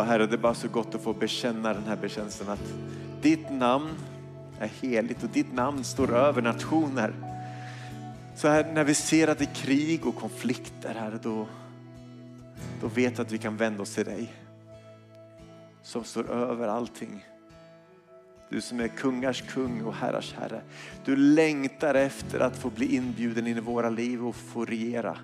Och Herre, det är bara så gott att få bekänna den här bekännelsen att ditt namn är heligt och ditt namn står över nationer. Så här, när vi ser att det är krig och konflikter här, då, då vet vi att vi kan vända oss till dig. Som står över allting. Du som är kungars kung och herrars herre. Du längtar efter att få bli inbjuden in i våra liv och få regera.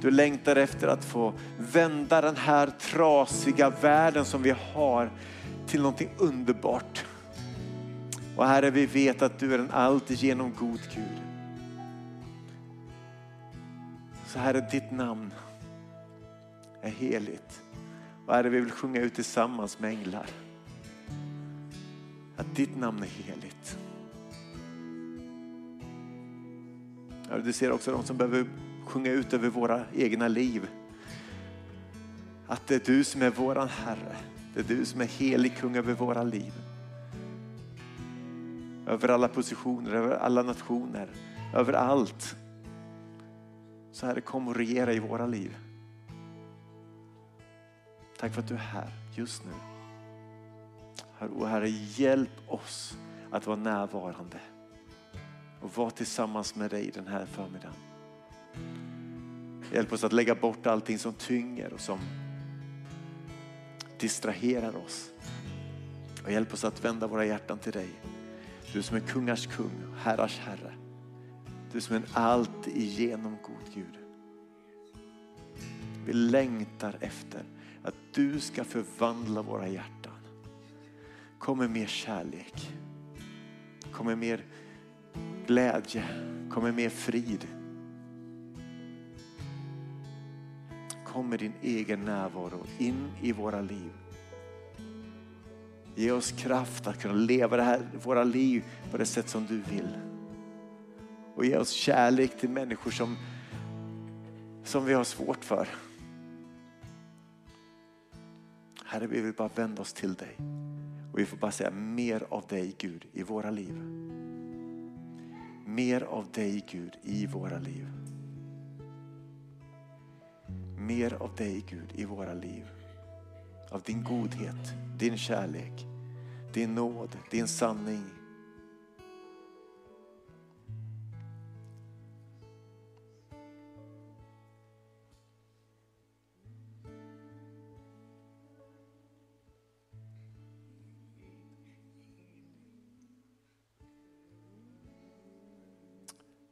Du längtar efter att få vända den här trasiga världen som vi har till någonting underbart. Och Herre, vi vet att du är en alltigenom god Gud. Så Herre, ditt namn är heligt. Och Herre, vi vill sjunga ut tillsammans med änglar. Att ditt namn är heligt. Herre, du ser också de som behöver sjunga ut över våra egna liv. Att det är du som är våran Herre. Det är du som är helig kung över våra liv. Över alla positioner, över alla nationer, över allt. Så Herre, kom och regera i våra liv. Tack för att du är här just nu. Och Herre, hjälp oss att vara närvarande och vara tillsammans med dig den här förmiddagen. Hjälp oss att lägga bort allting som tynger och som distraherar oss. Och hjälp oss att vända våra hjärtan till dig. Du som är kungars kung, herrars herre. Du som är en allt igenom god Gud. Vi längtar efter att du ska förvandla våra hjärtan. Kom med mer kärlek. Kom med mer glädje. Kom med mer frid. Kom med din egen närvaro in i våra liv. Ge oss kraft att kunna leva det här, våra liv på det sätt som du vill. Och ge oss kärlek till människor som, som vi har svårt för. Herre, vi vill bara vända oss till dig. Och vi får bara säga mer av dig Gud i våra liv. Mer av dig Gud i våra liv. Mer av dig Gud i våra liv. Av din godhet, din kärlek, din nåd, din sanning.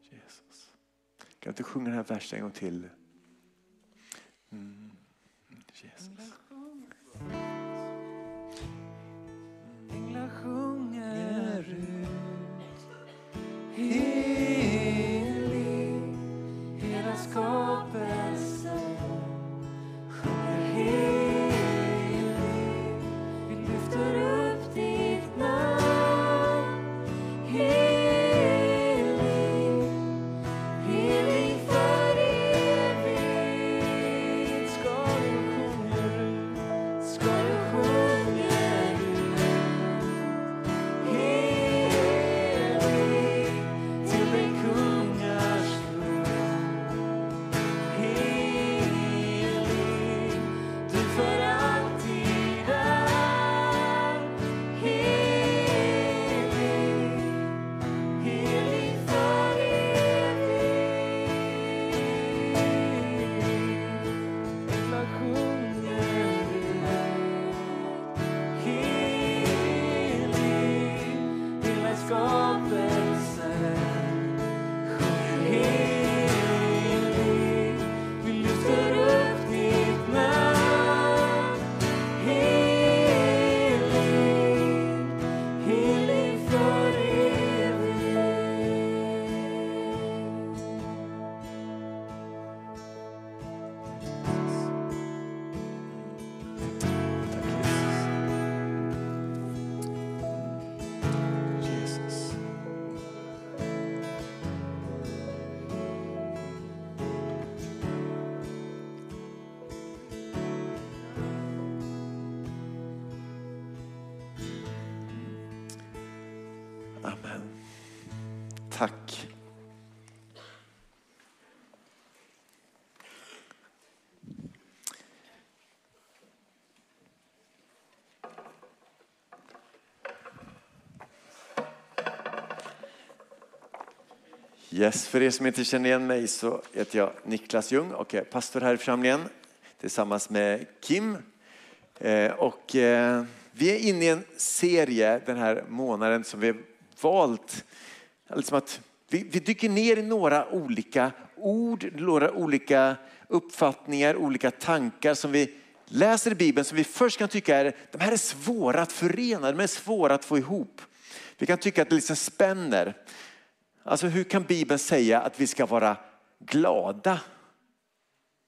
Jesus. Kan du inte sjunga den här versen en gång till? Amen. Tack. Yes, för er som inte känner igen mig så heter jag Niklas Ljung och är pastor här i församlingen tillsammans med Kim. Eh, och, eh, vi är inne i en serie den här månaden som vi valt. Liksom att vi, vi dyker ner i några olika ord, några olika uppfattningar, olika tankar som vi läser i Bibeln som vi först kan tycka är, de här är svåra att förena, de är svåra att få ihop. Vi kan tycka att det liksom spänner. Alltså hur kan Bibeln säga att vi ska vara glada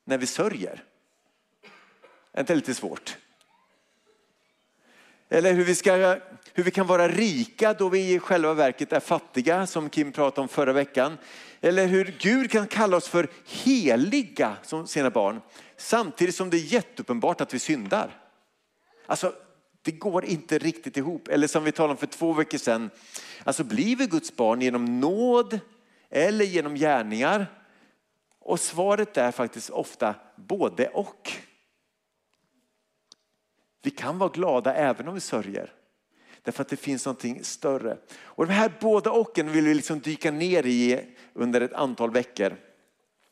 när vi sörjer? Är inte lite svårt? Eller hur vi, ska, hur vi kan vara rika då vi i själva verket är fattiga, som Kim pratade om förra veckan. Eller hur Gud kan kalla oss för heliga som sina barn, samtidigt som det är jätteuppenbart att vi syndar. Alltså, det går inte riktigt ihop. Eller som vi talade om för två veckor sedan, alltså blir vi Guds barn genom nåd eller genom gärningar? Och svaret är faktiskt ofta både och. Vi kan vara glada även om vi sörjer. Därför att det finns någonting större. Och de här båda ocken vill vi liksom dyka ner i under ett antal veckor.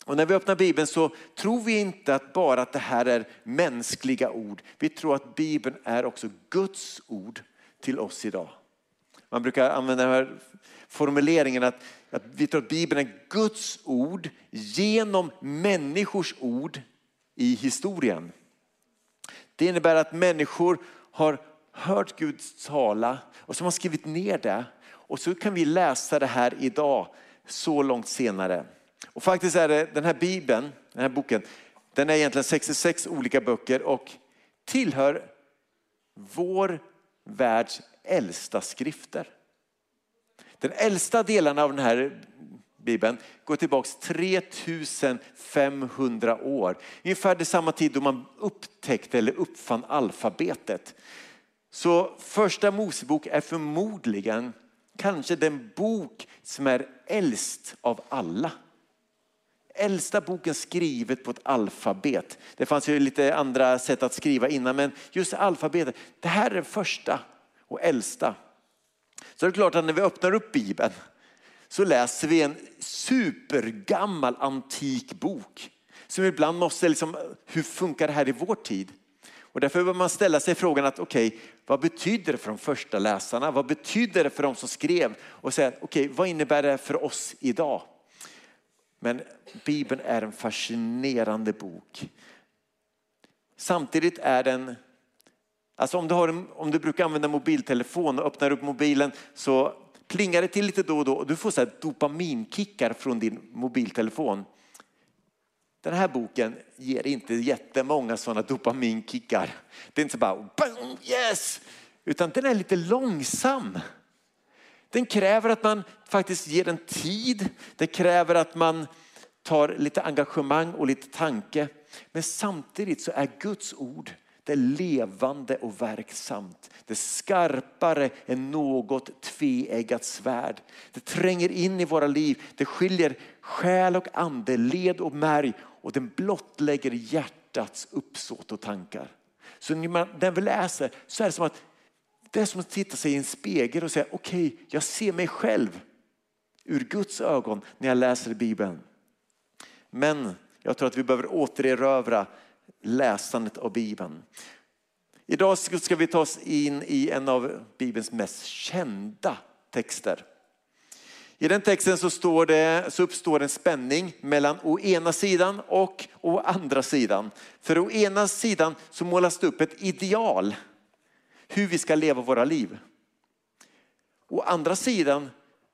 Och när vi öppnar Bibeln så tror vi inte att bara att det här är mänskliga ord. Vi tror att Bibeln är också Guds ord till oss idag. Man brukar använda den här formuleringen att, att vi tror att Bibeln är Guds ord genom människors ord i historien. Det innebär att människor har hört Gud tala och som har skrivit ner det. Och så kan vi läsa det här idag, så långt senare. Och faktiskt är det den här bibeln, den här boken, den är egentligen 66 olika böcker och tillhör vår världs äldsta skrifter. Den äldsta delen av den här Bibeln går tillbaka 3500 år. Ungefär det samma tid då man upptäckte eller uppfann alfabetet. Så första Mosebok är förmodligen kanske den bok som är äldst av alla. Äldsta boken skrivet på ett alfabet. Det fanns ju lite andra sätt att skriva innan men just alfabetet, det här är den första och äldsta. Så det är klart att när vi öppnar upp Bibeln så läser vi en supergammal antik bok. Som ibland måste, liksom, hur funkar det här i vår tid? Och därför bör man ställa sig frågan att okej, okay, vad betyder det för de första läsarna? Vad betyder det för de som skrev? Och säga, okej, okay, vad innebär det för oss idag? Men Bibeln är en fascinerande bok. Samtidigt är den, alltså om du, har en, om du brukar använda mobiltelefon och öppnar upp mobilen så plingar det till lite då och då och du får så här dopaminkickar från din mobiltelefon. Den här boken ger inte jättemånga sådana dopaminkickar. Det är inte så bara yes, utan den är lite långsam. Den kräver att man faktiskt ger den tid. Det kräver att man tar lite engagemang och lite tanke. Men samtidigt så är Guds ord det är levande och verksamt. Det är skarpare än något tveeggat svärd. Det tränger in i våra liv. Det skiljer själ och ande, led och märg och den blottlägger hjärtats uppsåt och tankar. Så när vi läser så är det som att det är som att titta sig i en spegel och säga okej, okay, jag ser mig själv ur Guds ögon när jag läser Bibeln. Men jag tror att vi behöver återerövra läsandet av Bibeln. Idag ska vi ta oss in i en av Bibelns mest kända texter. I den texten så, står det, så uppstår en spänning mellan å ena sidan och å andra sidan. För å ena sidan så målas det upp ett ideal hur vi ska leva våra liv. Å andra sidan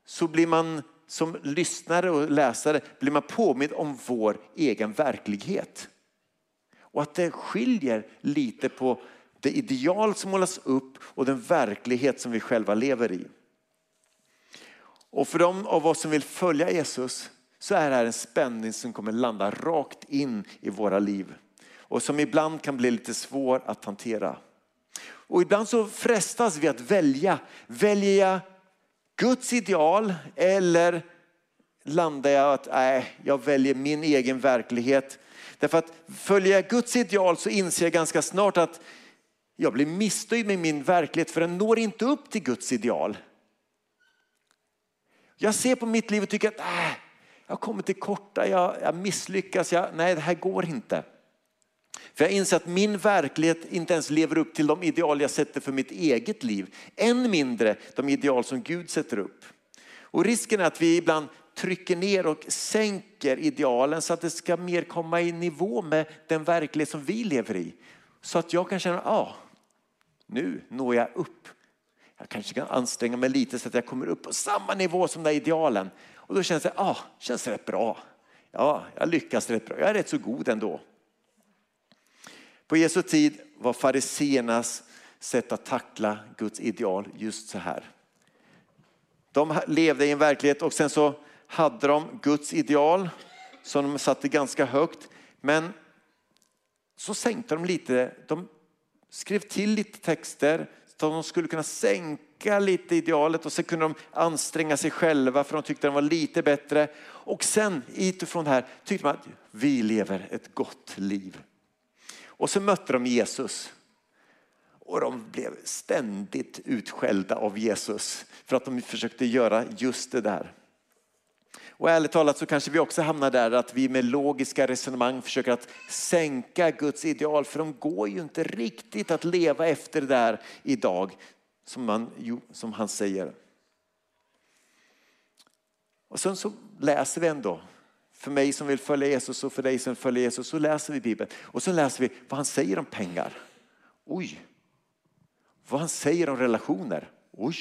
så blir man som lyssnare och läsare blir man påmind om vår egen verklighet. Och att det skiljer lite på det ideal som målas upp och den verklighet som vi själva lever i. Och för de av oss som vill följa Jesus så är det här en spänning som kommer landa rakt in i våra liv. Och som ibland kan bli lite svår att hantera. Och ibland så frestas vi att välja. Väljer jag Guds ideal eller landar jag att nej, jag väljer min egen verklighet. Därför att följer jag Guds ideal så inser jag ganska snart att jag blir missnöjd med min verklighet för den når inte upp till Guds ideal. Jag ser på mitt liv och tycker att äh, jag kommer till korta, jag, jag misslyckas, jag, nej det här går inte. För jag inser att min verklighet inte ens lever upp till de ideal jag sätter för mitt eget liv. Än mindre de ideal som Gud sätter upp. Och risken är att vi ibland trycker ner och sänker idealen så att det ska mer komma i nivå med den verklighet som vi lever i. Så att jag kan känna, ja, ah, nu når jag upp. Jag kanske kan anstränga mig lite så att jag kommer upp på samma nivå som den idealen. Och då känns det, ah, känns rätt bra. Ja, jag lyckas rätt bra. Jag är rätt så god ändå. På Jesu tid var fariseernas sätt att tackla Guds ideal just så här. De levde i en verklighet och sen så hade de Guds ideal som de satte ganska högt. Men så sänkte de lite, de skrev till lite texter så de skulle kunna sänka lite idealet och sen kunde de anstränga sig själva för de tyckte den var lite bättre. Och sen utifrån det här tyckte man att vi lever ett gott liv. Och så mötte de Jesus. Och de blev ständigt utskällda av Jesus för att de försökte göra just det där. Och ärligt talat så kanske vi också hamnar där att vi med logiska resonemang försöker att sänka Guds ideal för de går ju inte riktigt att leva efter det där idag som, man, som han säger. Och sen så läser vi ändå för mig som vill följa Jesus och för dig som vill följa Jesus så läser vi Bibeln. Och så läser vi vad han säger om pengar. Oj! Vad han säger om relationer. Oj!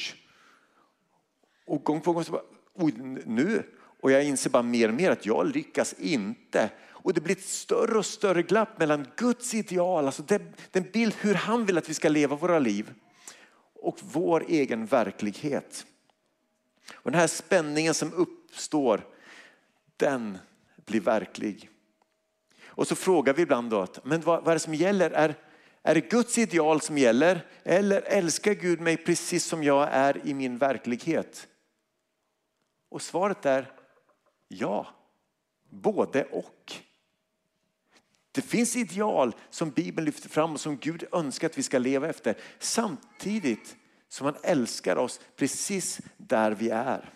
Och gång på gång så bara, oj nu. Och jag inser bara mer och mer att jag lyckas inte. Och det blir ett större och större glapp mellan Guds ideal, alltså den, den bild hur han vill att vi ska leva våra liv och vår egen verklighet. Och den här spänningen som uppstår, den blir verklig. Och så frågar vi ibland då, men vad, vad är det som gäller? Är, är det Guds ideal som gäller? Eller älskar Gud mig precis som jag är i min verklighet? Och svaret är ja, både och. Det finns ideal som Bibeln lyfter fram och som Gud önskar att vi ska leva efter. Samtidigt som han älskar oss precis där vi är.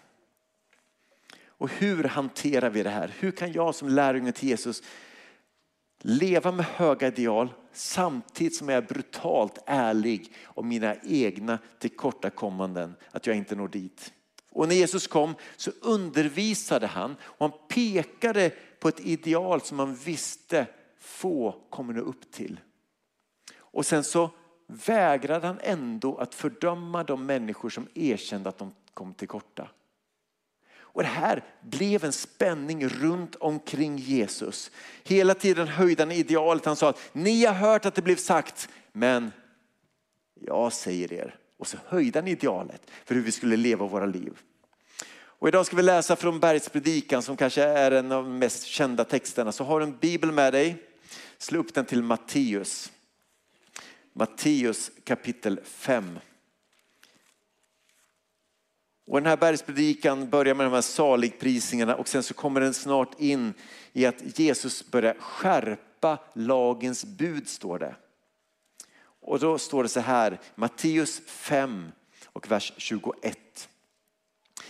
Och hur hanterar vi det här? Hur kan jag som lärjunge till Jesus leva med höga ideal samtidigt som jag är brutalt ärlig om mina egna tillkortakommanden, att jag inte når dit. Och när Jesus kom så undervisade han och han pekade på ett ideal som man visste få kommer nå upp till. Och sen så vägrade han ändå att fördöma de människor som erkände att de kom till korta. Och det här blev en spänning runt omkring Jesus. Hela tiden höjde han idealet. Han sa att ni har hört att det blev sagt, men jag säger er. Och så höjde han idealet för hur vi skulle leva våra liv. Och idag ska vi läsa från Bergspredikan som kanske är en av de mest kända texterna. Så har du en bibel med dig, slå upp den till Matteus. Matteus kapitel 5. Och den här bergspredikan börjar med de här saligprisningarna och sen så kommer den snart in i att Jesus börjar skärpa lagens bud står det. Och då står det så här, Matteus 5 och vers 21.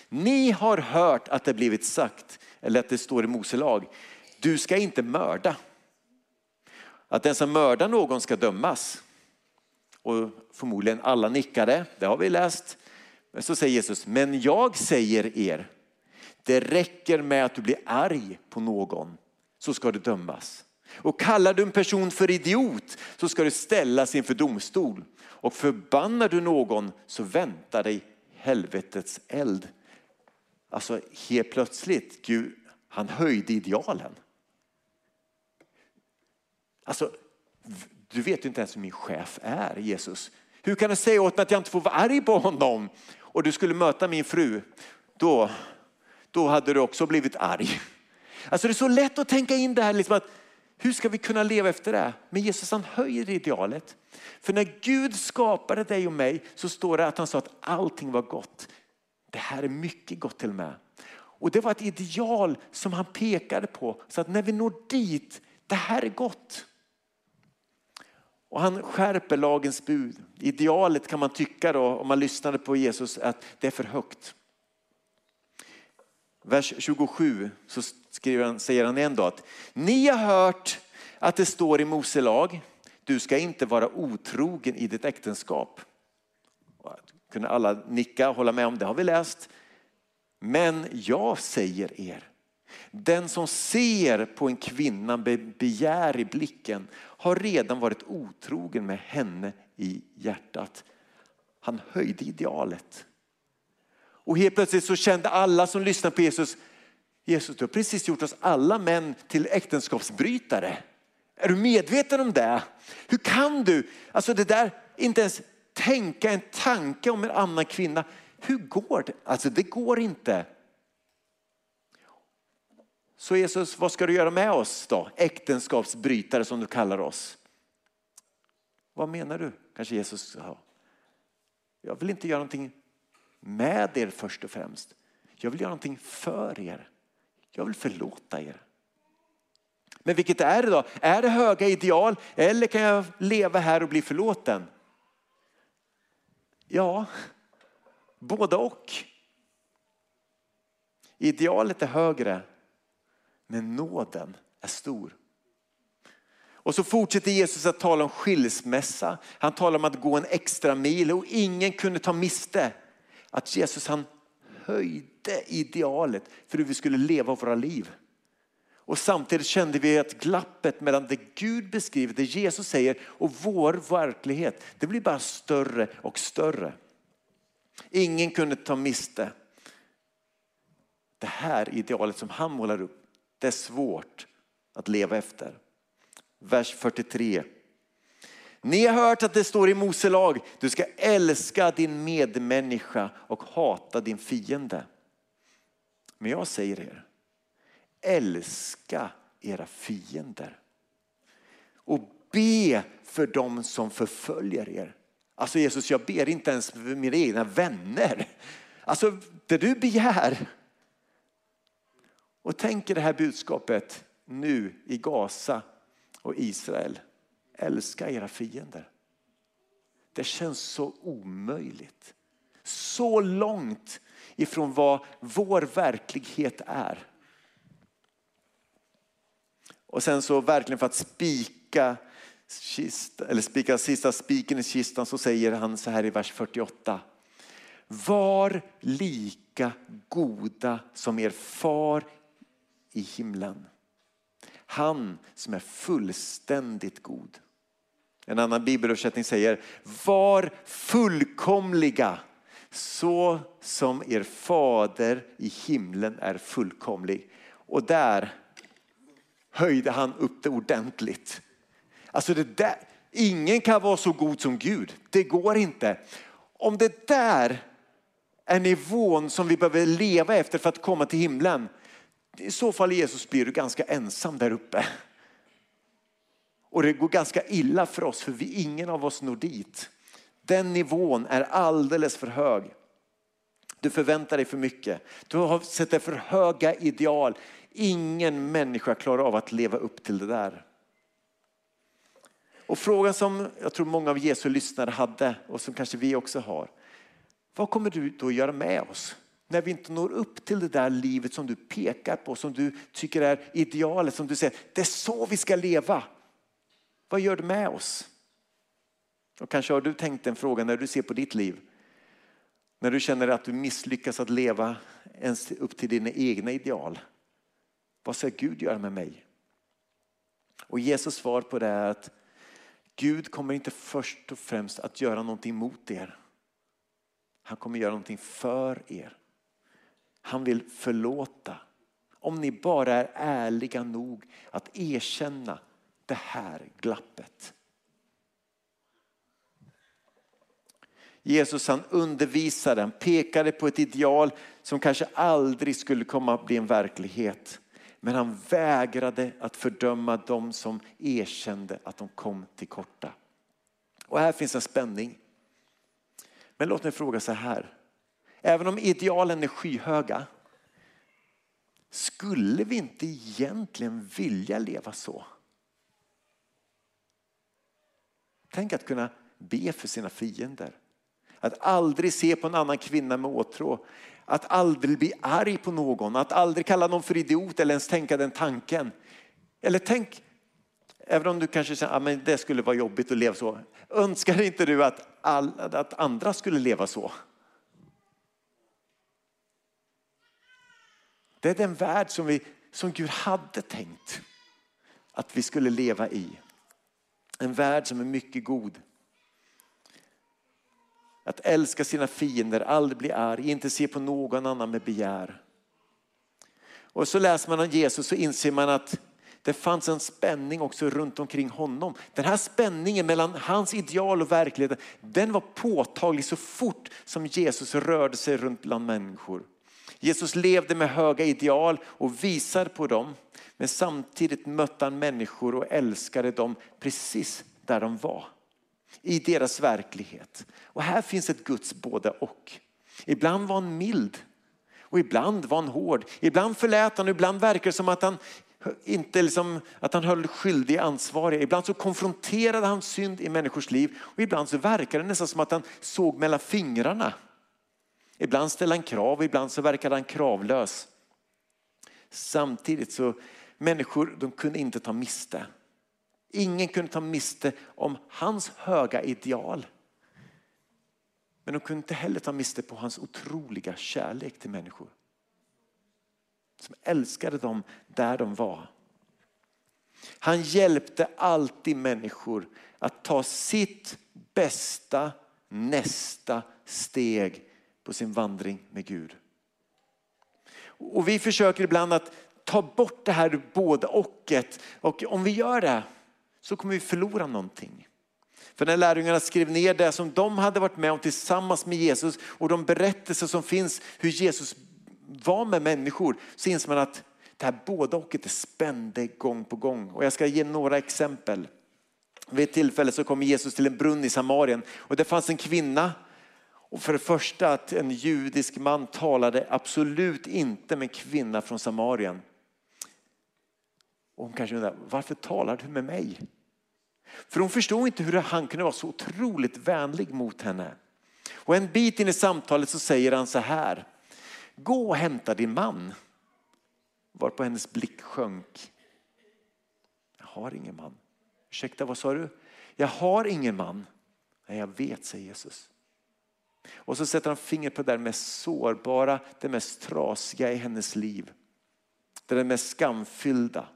Ni har hört att det blivit sagt, eller att det står i Mose lag, du ska inte mörda. Att den som mördar någon ska dömas. Och förmodligen alla nickade, det har vi läst. Men så säger Jesus, men jag säger er, det räcker med att du blir arg på någon så ska du dömas. Och kallar du en person för idiot så ska du ställas inför domstol. Och förbannar du någon så väntar dig helvetets eld. Alltså helt plötsligt, Gud, han höjde idealen. Alltså, du vet ju inte ens hur min chef är, Jesus. Hur kan du säga åt mig att jag inte får vara arg på honom? och du skulle möta min fru, då, då hade du också blivit arg. Alltså det är så lätt att tänka in det här, liksom att hur ska vi kunna leva efter det? Men Jesus han höjer idealet. För när Gud skapade dig och mig så står det att han sa att allting var gott. Det här är mycket gott till och med. Och det var ett ideal som han pekade på. Så att när vi når dit, det här är gott. Och han skärper lagens bud. Idealet kan man tycka då, om man lyssnade på Jesus, att det är för högt. vers 27 så skriver han, säger han ändå att ni har hört att det står i Mose lag, du ska inte vara otrogen i ditt äktenskap. Kunde alla nicka och hålla med om det har vi läst. Men jag säger er, den som ser på en kvinna med begär i blicken har redan varit otrogen med henne i hjärtat. Han höjde idealet. Och helt plötsligt så kände alla som lyssnade på Jesus, Jesus du har precis gjort oss alla män till äktenskapsbrytare. Är du medveten om det? Hur kan du, alltså det där, inte ens tänka en tanke om en annan kvinna. Hur går det? Alltså det går inte. Så Jesus, vad ska du göra med oss då? Äktenskapsbrytare som du kallar oss. Vad menar du? Kanske Jesus sa. Jag vill inte göra någonting med er först och främst. Jag vill göra någonting för er. Jag vill förlåta er. Men vilket är det då? Är det höga ideal eller kan jag leva här och bli förlåten? Ja, både och. Idealet är högre, men nåden är stor. Och så fortsätter Jesus att tala om skilsmässa. Han talar om att gå en extra mil och ingen kunde ta miste. Att Jesus han höjde idealet för hur vi skulle leva våra liv. Och samtidigt kände vi att glappet mellan det Gud beskriver, det Jesus säger och vår verklighet, det blir bara större och större. Ingen kunde ta miste. Det här idealet som han målar upp, det är svårt att leva efter. Vers 43. Ni har hört att det står i Mose lag, du ska älska din medmänniska och hata din fiende. Men jag säger er, älska era fiender och be för dem som förföljer er. Alltså Jesus, jag ber inte ens för mina egna vänner. Alltså det du begär. Och tänk er det här budskapet nu i Gaza och Israel. Älska era fiender. Det känns så omöjligt. Så långt ifrån vad vår verklighet är. Och sen så verkligen för att spika, kista, eller spika sista spiken i kistan så säger han så här i vers 48. Var lika goda som er far i himlen. Han som är fullständigt god. En annan bibelöversättning säger var fullkomliga så som er fader i himlen är fullkomlig. Och där höjde han upp det ordentligt. Alltså det där, ingen kan vara så god som Gud. Det går inte. Om det där är nivån som vi behöver leva efter för att komma till himlen. I så fall Jesus blir du ganska ensam där uppe. Och det går ganska illa för oss för vi, ingen av oss når dit. Den nivån är alldeles för hög. Du förväntar dig för mycket. Du har sett för höga ideal. Ingen människa klarar av att leva upp till det där. Och frågan som jag tror många av Jesu lyssnare hade och som kanske vi också har. Vad kommer du då göra med oss? När vi inte når upp till det där livet som du pekar på, som du tycker är idealet, som du säger, det är så vi ska leva. Vad gör det med oss? Och kanske har du tänkt en fråga när du ser på ditt liv. När du känner att du misslyckas att leva ens upp till dina egna ideal. Vad ska Gud göra med mig? Och Jesus svar på det är att Gud kommer inte först och främst att göra någonting mot er. Han kommer göra någonting för er. Han vill förlåta. Om ni bara är ärliga nog att erkänna det här glappet. Jesus han undervisade, han pekade på ett ideal som kanske aldrig skulle komma att bli en verklighet. Men han vägrade att fördöma dem som erkände att de kom till korta. Och här finns en spänning. Men låt mig fråga så här. Även om idealen är skyhöga, skulle vi inte egentligen vilja leva så? Tänk att kunna be för sina fiender. Att aldrig se på en annan kvinna med åtrå. Att aldrig bli arg på någon, att aldrig kalla någon för idiot eller ens tänka den tanken. Eller tänk, även om du kanske säger att ah, det skulle vara jobbigt att leva så. Önskar inte du att, all, att andra skulle leva så? Det är den värld som, vi, som Gud hade tänkt att vi skulle leva i. En värld som är mycket god. Att älska sina fiender, aldrig bli arg, inte se på någon annan med begär. Och så läser man om Jesus så inser man att det fanns en spänning också runt omkring honom. Den här spänningen mellan hans ideal och verkligheten, den var påtaglig så fort som Jesus rörde sig runt bland människor. Jesus levde med höga ideal och visade på dem. Men samtidigt mötte han människor och älskade dem precis där de var. I deras verklighet. Och här finns ett Guds både och. Ibland var han mild och ibland var han hård. Ibland förlät han och ibland verkar det som att han inte liksom, att han höll skyldig ansvarig. Ibland så konfronterade han synd i människors liv och ibland så verkade det nästan som att han såg mellan fingrarna. Ibland ställde han krav och ibland så verkade han kravlös. Samtidigt så människor de kunde inte ta miste. Ingen kunde ta miste om hans höga ideal. Men de kunde inte heller ta miste på hans otroliga kärlek till människor. Som älskade dem där de var. Han hjälpte alltid människor att ta sitt bästa nästa steg på sin vandring med Gud. Och vi försöker ibland att ta bort det här både och. Och om vi gör det så kommer vi förlora någonting. För när lärjungarna skrev ner det som de hade varit med om tillsammans med Jesus och de berättelser som finns hur Jesus var med människor så inser man att det här båda och är spände gång på gång. Och jag ska ge några exempel. Vid ett tillfälle så kom Jesus till en brunn i Samarien och det fanns en kvinna och för det första att en judisk man talade absolut inte med en kvinna från Samarien. Och hon kanske undrar, varför talar du med mig? För hon förstod inte hur han kunde vara så otroligt vänlig mot henne. Och en bit in i samtalet så säger han så här, gå och hämta din man. Varpå hennes blick sjönk. Jag har ingen man. Ursäkta, vad sa du? Jag har ingen man. Nej, jag vet, säger Jesus. Och så sätter han fingret på det mest sårbara, det mest trasiga i hennes liv. Det mest skamfyllda.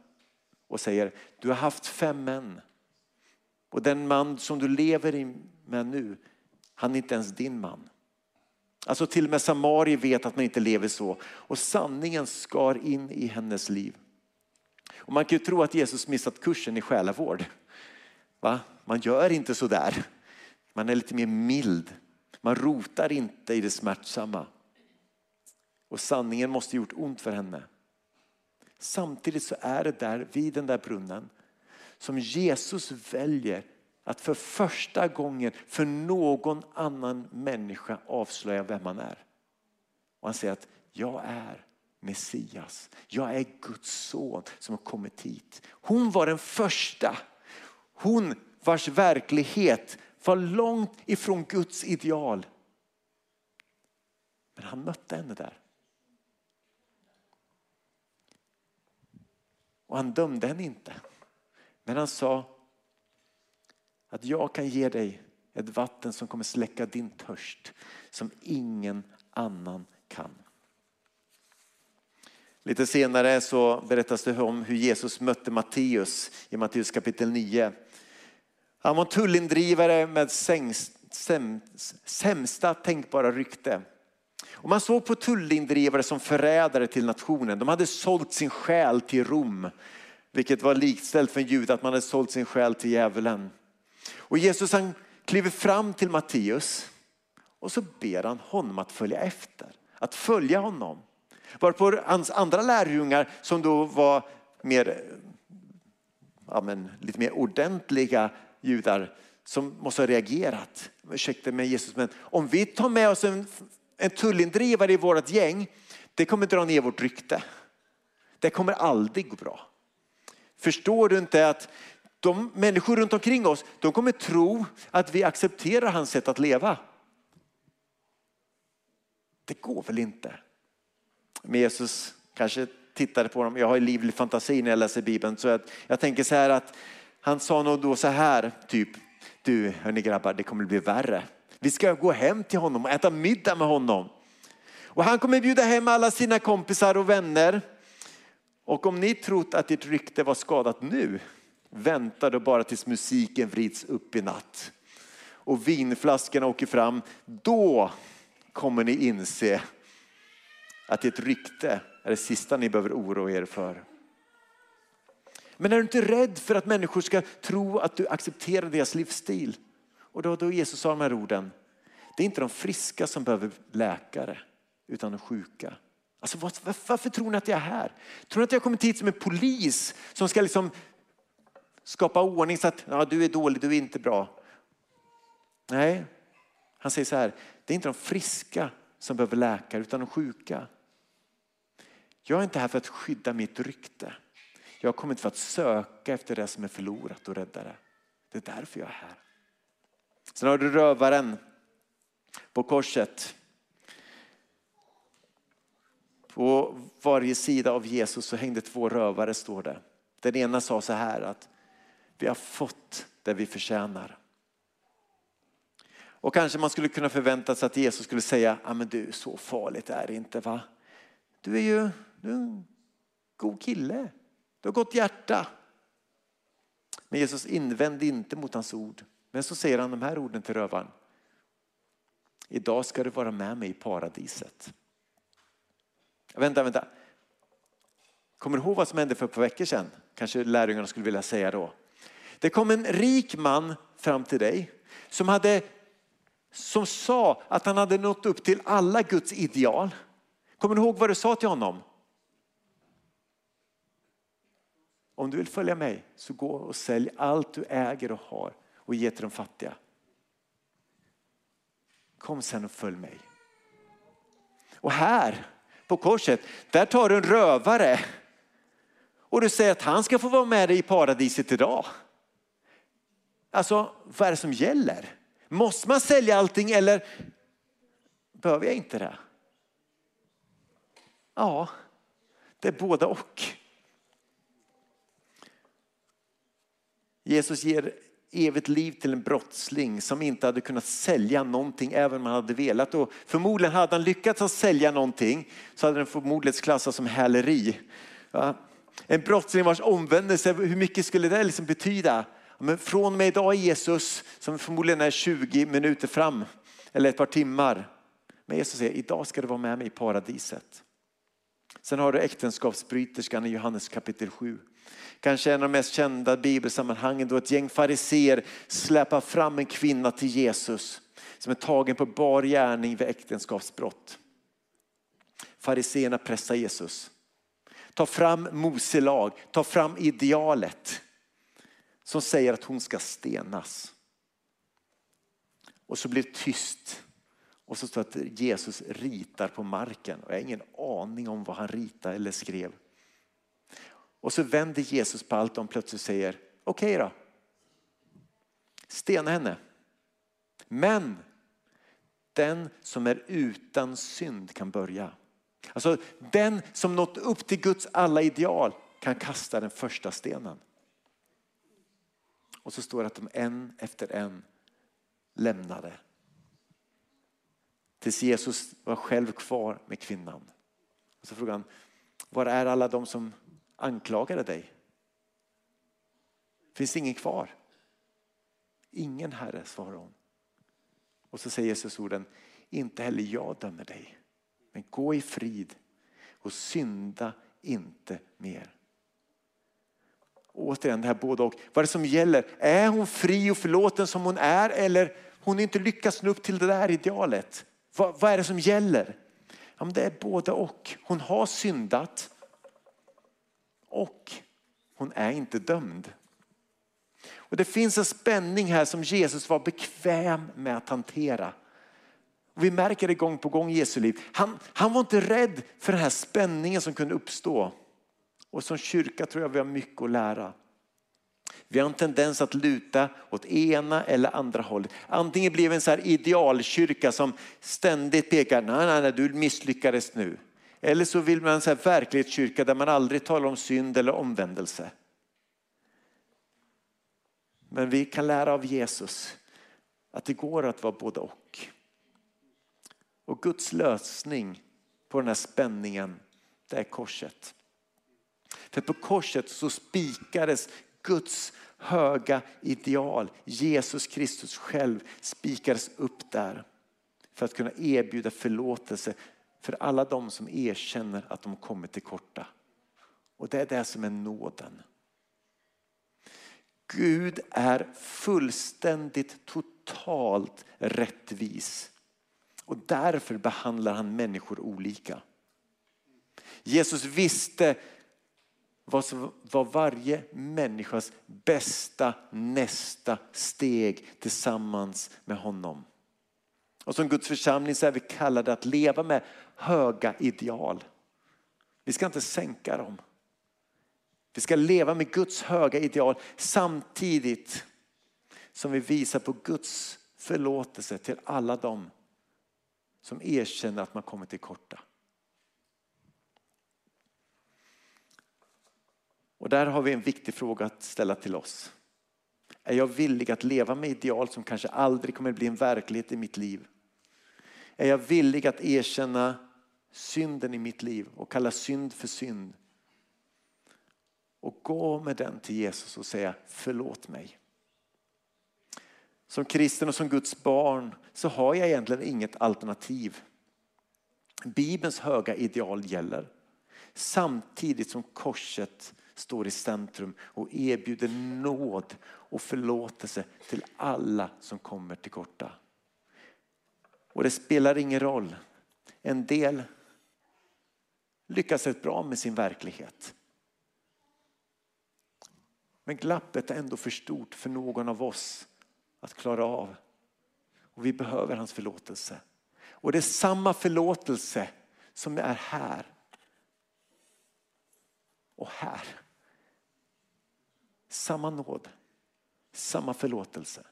Och säger, du har haft fem män. Och den man som du lever med nu, han är inte ens din man. Alltså till och med Samari vet att man inte lever så. Och sanningen skar in i hennes liv. Och man kan ju tro att Jesus missat kursen i själavård. Va? Man gör inte så där. Man är lite mer mild. Man rotar inte i det smärtsamma. Och sanningen måste gjort ont för henne. Samtidigt så är det där vid den där brunnen som Jesus väljer att för första gången för någon annan människa avslöja vem han är. Och han säger att jag är Messias. Jag är Guds son som har kommit hit. Hon var den första. Hon vars verklighet var långt ifrån Guds ideal. Men han mötte henne där. Och han dömde henne inte. Men han sa att jag kan ge dig ett vatten som kommer släcka din törst som ingen annan kan. Lite senare så berättas det om hur Jesus mötte Matteus i Matteus kapitel 9. Han var tullindrivare med sämsta tänkbara rykte. Och man såg på tullindrivare som förrädare till nationen. De hade sålt sin själ till Rom, vilket var likställt för en jude att man hade sålt sin själ till djävulen. Och Jesus han kliver fram till Matteus och så ber han honom att följa efter, att följa honom. Varpå hans andra lärjungar som då var mer, ja men, lite mer ordentliga judar som måste ha reagerat. Ursäkta mig Jesus, men om vi tar med oss en, en tullindrivare i vårt gäng, det kommer dra ner vårt rykte. Det kommer aldrig gå bra. Förstår du inte att de människor runt omkring oss, de kommer tro att vi accepterar hans sätt att leva. det går väl inte? Men Jesus kanske tittade på dem. Jag har ju livlig fantasi när jag läser Bibeln. Så jag, jag tänker så här att han sa nog då så här, typ, du hörni grabbar, det kommer bli värre. Vi ska gå hem till honom och äta middag med honom. Och han kommer bjuda hem alla sina kompisar och vänner. Och om ni trott att ert rykte var skadat nu, vänta då bara tills musiken vrids upp i natt. Och vinflaskorna åker fram, då kommer ni inse att ert rykte är det sista ni behöver oroa er för. Men är du inte rädd för att människor ska tro att du accepterar deras livsstil? Och då, då Jesus sa de här orden. Det är inte de friska som behöver läkare, utan de sjuka. Alltså, varför tror ni att jag är här? Tror ni att jag har kommit hit som en polis som ska liksom skapa ordning så att ja, du är dålig, du är inte bra. Nej, han säger så här, det är inte de friska som behöver läkare utan de sjuka. Jag är inte här för att skydda mitt rykte. Jag har kommit för att söka efter det som är förlorat och rädda det. Det är därför jag är här. Sen har du rövaren på korset. På varje sida av Jesus så hängde två rövare står det. Den ena sa så här att vi har fått det vi förtjänar. Och kanske man skulle kunna förvänta sig att Jesus skulle säga, ja men du så farligt är det inte va? Du är ju du är en god kille, du har gott hjärta. Men Jesus invände inte mot hans ord. Men så säger han de här orden till rövaren. Idag ska du vara med mig i paradiset. Vänta, vänta. Kommer du ihåg vad som hände för ett par veckor sedan? Kanske lärjungarna skulle vilja säga då. Det kom en rik man fram till dig som, hade, som sa att han hade nått upp till alla Guds ideal. Kommer du ihåg vad du sa till honom? Om du vill följa mig så gå och sälj allt du äger och har och ge till de fattiga. Kom sen och följ mig. Och här på korset, där tar du en rövare och du säger att han ska få vara med dig i paradiset idag. Alltså, vad är det som gäller? Måste man sälja allting eller behöver jag inte det? Ja, det är båda och. Jesus ger evigt liv till en brottsling som inte hade kunnat sälja någonting även om han hade velat. Och förmodligen hade han lyckats att sälja någonting så hade den förmodligen klassats som häleri. Ja. En brottsling vars omvändelse, hur mycket skulle det liksom betyda? Men från och med idag Jesus, som förmodligen är 20 minuter fram, eller ett par timmar. Men Jesus säger, idag ska du vara med mig i paradiset. Sen har du äktenskapsbryterskan i Johannes kapitel 7. Kanske en av de mest kända bibelsammanhangen då ett gäng fariser släpar fram en kvinna till Jesus som är tagen på bar gärning vid äktenskapsbrott. Fariseerna pressar Jesus. Ta fram Mose lag, ta fram idealet som säger att hon ska stenas. Och så blir det tyst. Och så står det att Jesus ritar på marken. Och jag har ingen aning om vad han ritade eller skrev. Och så vänder Jesus på allt och plötsligt säger okej okay då. Stena henne. Men den som är utan synd kan börja. Alltså den som nått upp till Guds alla ideal kan kasta den första stenen. Och så står det att de en efter en lämnade. Tills Jesus var själv kvar med kvinnan. Och så frågar han, var är alla de som anklagade dig? Finns det ingen kvar? Ingen herre, svarar hon. Och så säger Jesus orden, inte heller jag dömer dig. Men gå i frid och synda inte mer. Återigen det här både och. Vad är det som gäller? Är hon fri och förlåten som hon är eller hon inte lyckats nå upp till det där idealet? Vad, vad är det som gäller? Ja, men det är både och. Hon har syndat och hon är inte dömd. Och Det finns en spänning här som Jesus var bekväm med att hantera. Och vi märker det gång på gång i Jesu liv. Han, han var inte rädd för den här spänningen som kunde uppstå. Och som kyrka tror jag vi har mycket att lära. Vi har en tendens att luta åt ena eller andra hållet. Antingen blir vi en så här idealkyrka som ständigt pekar, nej, nej, nej, du misslyckades nu. Eller så vill man en verklighetskyrka där man aldrig talar om synd eller omvändelse. Men vi kan lära av Jesus att det går att vara både och. Och Guds lösning på den här spänningen, det är korset. För på korset så spikades Guds höga ideal, Jesus Kristus själv, spikades upp där för att kunna erbjuda förlåtelse för alla de som erkänner att de kommit till korta. Och det är det som är nåden. Gud är fullständigt totalt rättvis och därför behandlar han människor olika. Jesus visste vad som var varje människas bästa nästa steg tillsammans med honom. Och som Guds församling så är vi kallade att leva med höga ideal. Vi ska inte sänka dem. Vi ska leva med Guds höga ideal samtidigt som vi visar på Guds förlåtelse till alla dem som erkänner att man kommer till korta. Och där har vi en viktig fråga att ställa till oss. Är jag villig att leva med ideal som kanske aldrig kommer bli en verklighet i mitt liv? Är jag villig att erkänna synden i mitt liv och kalla synd för synd? Och gå med den till Jesus och säga förlåt mig. Som kristen och som Guds barn så har jag egentligen inget alternativ. Bibelns höga ideal gäller samtidigt som korset står i centrum och erbjuder nåd och förlåtelse till alla som kommer till korta. Och det spelar ingen roll. En del lyckas rätt bra med sin verklighet. Men glappet är ändå för stort för någon av oss att klara av. Och vi behöver hans förlåtelse. Och det är samma förlåtelse som är här och här. Samma nåd, samma förlåtelse.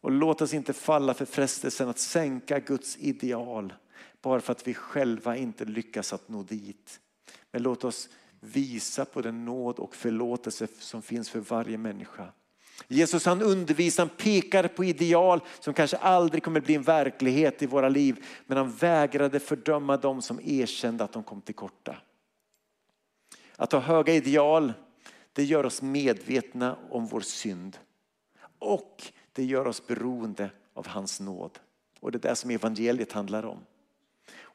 Och låt oss inte falla för frestelsen att sänka Guds ideal bara för att vi själva inte lyckas att nå dit. Men låt oss visa på den nåd och förlåtelse som finns för varje människa. Jesus han undervisar, han pekar på ideal som kanske aldrig kommer bli en verklighet i våra liv. Men han vägrade fördöma dem som erkände att de kom till korta. Att ha höga ideal, det gör oss medvetna om vår synd. Och det gör oss beroende av hans nåd. Och det är det som evangeliet handlar om.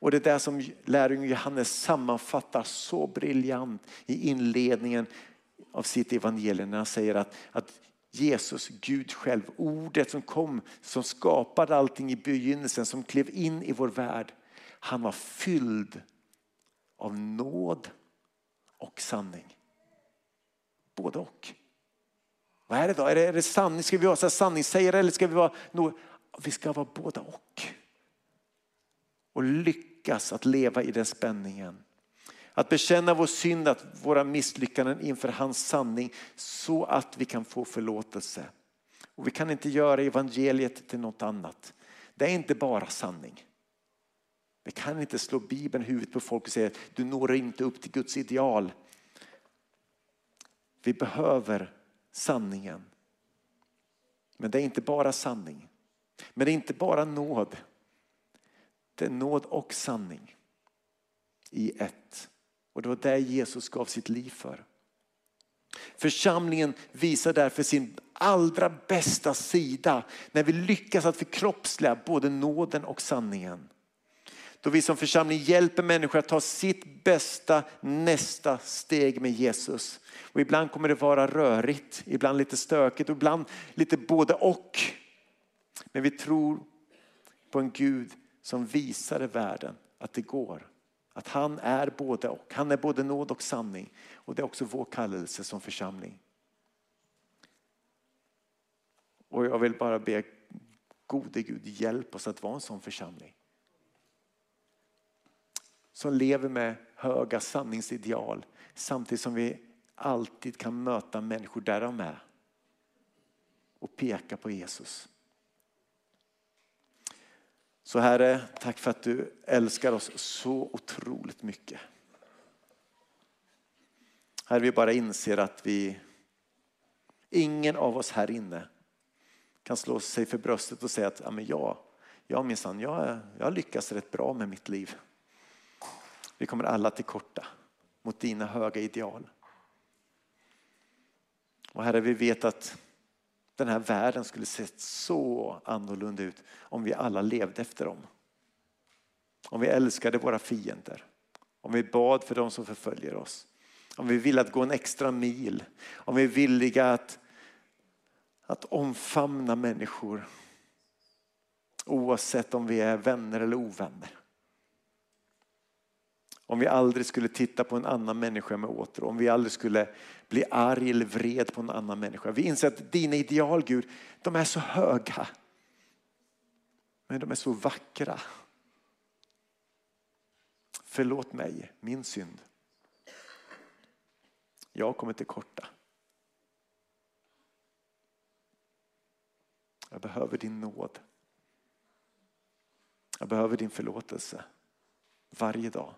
Och det är det som lärjungen Johannes sammanfattar så briljant i inledningen av sitt evangelium när han säger att, att Jesus, Gud själv, ordet som kom, som skapade allting i begynnelsen, som klev in i vår värld. Han var fylld av nåd och sanning. Både och. Vad är det då? Är det, är det sanning? Ska vi vara sanningssägare eller ska vi vara no, Vi ska vara båda och. Och lyckas att leva i den spänningen. Att bekänna vår synd, att våra misslyckanden inför hans sanning så att vi kan få förlåtelse. Och vi kan inte göra evangeliet till något annat. Det är inte bara sanning. Vi kan inte slå Bibeln i huvudet på folk och säga att du når inte upp till Guds ideal. Vi behöver sanningen. Men det är inte bara sanning. Men det är inte bara nåd. Det är nåd och sanning i ett. Och det var det Jesus gav sitt liv för. Församlingen visar därför sin allra bästa sida när vi lyckas att förkroppsliga både nåden och sanningen. Då vi som församling hjälper människor att ta sitt bästa nästa steg med Jesus. Och ibland kommer det vara rörigt, ibland lite stökigt och ibland lite både och. Men vi tror på en Gud som visade världen att det går. Att han är både och. Han är både nåd och sanning. Och det är också vår kallelse som församling. Och jag vill bara be gode Gud hjälp oss att vara en sån församling. Som lever med höga sanningsideal samtidigt som vi alltid kan möta människor där de är och peka på Jesus. Så Herre, tack för att du älskar oss så otroligt mycket. Herre, vi bara inser att vi, ingen av oss här inne kan slå sig för bröstet och säga att ja, men jag, jag minsann, jag, jag lyckas rätt bra med mitt liv. Vi kommer alla till korta mot dina höga ideal. Och Herre, vi vet att den här världen skulle sett så annorlunda ut om vi alla levde efter dem. Om vi älskade våra fiender. Om vi bad för dem som förföljer oss. Om vi ville att gå en extra mil. Om vi är villiga att, att omfamna människor. Oavsett om vi är vänner eller ovänner. Om vi aldrig skulle titta på en annan människa med åtrå, om vi aldrig skulle bli arg eller vred på en annan människa. Vi inser att dina ideal Gud, de är så höga. Men de är så vackra. Förlåt mig, min synd. Jag kommer till korta. Jag behöver din nåd. Jag behöver din förlåtelse varje dag.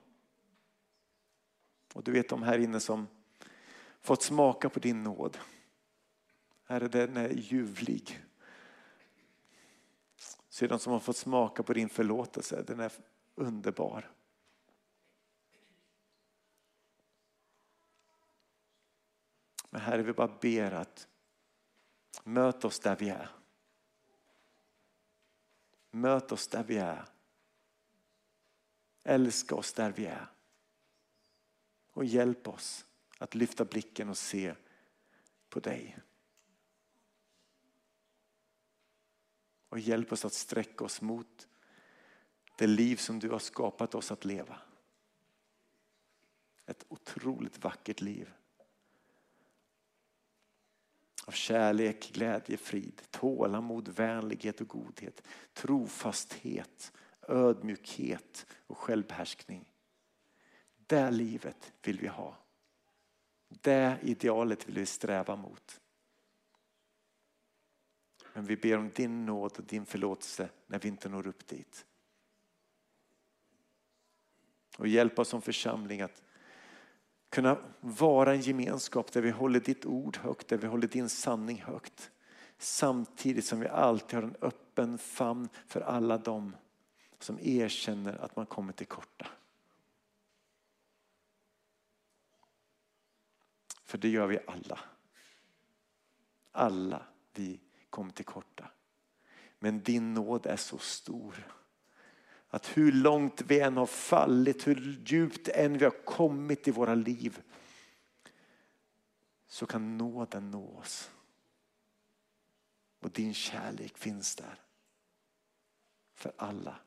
Och du vet de här inne som fått smaka på din nåd. Herre, den är ljuvlig. Så är de som har fått smaka på din förlåtelse, den är underbar. Men Herre, vi bara ber att möt oss där vi är. Möt oss där vi är. Älska oss där vi är. Och hjälp oss att lyfta blicken och se på dig. Och hjälp oss att sträcka oss mot det liv som du har skapat oss att leva. Ett otroligt vackert liv. Av kärlek, glädje, frid, tålamod, vänlighet och godhet, trofasthet, ödmjukhet och självbehärskning. Det livet vill vi ha. Det idealet vill vi sträva mot. Men vi ber om din nåd och din förlåtelse när vi inte når upp dit. Och hjälp oss som församling att kunna vara en gemenskap där vi håller ditt ord högt, där vi håller din sanning högt. Samtidigt som vi alltid har en öppen famn för alla dem som erkänner att man kommer till korta. För det gör vi alla. Alla vi kommer till korta. Men din nåd är så stor. Att hur långt vi än har fallit, hur djupt än vi har kommit i våra liv så kan nåden nå oss. Och din kärlek finns där. För alla.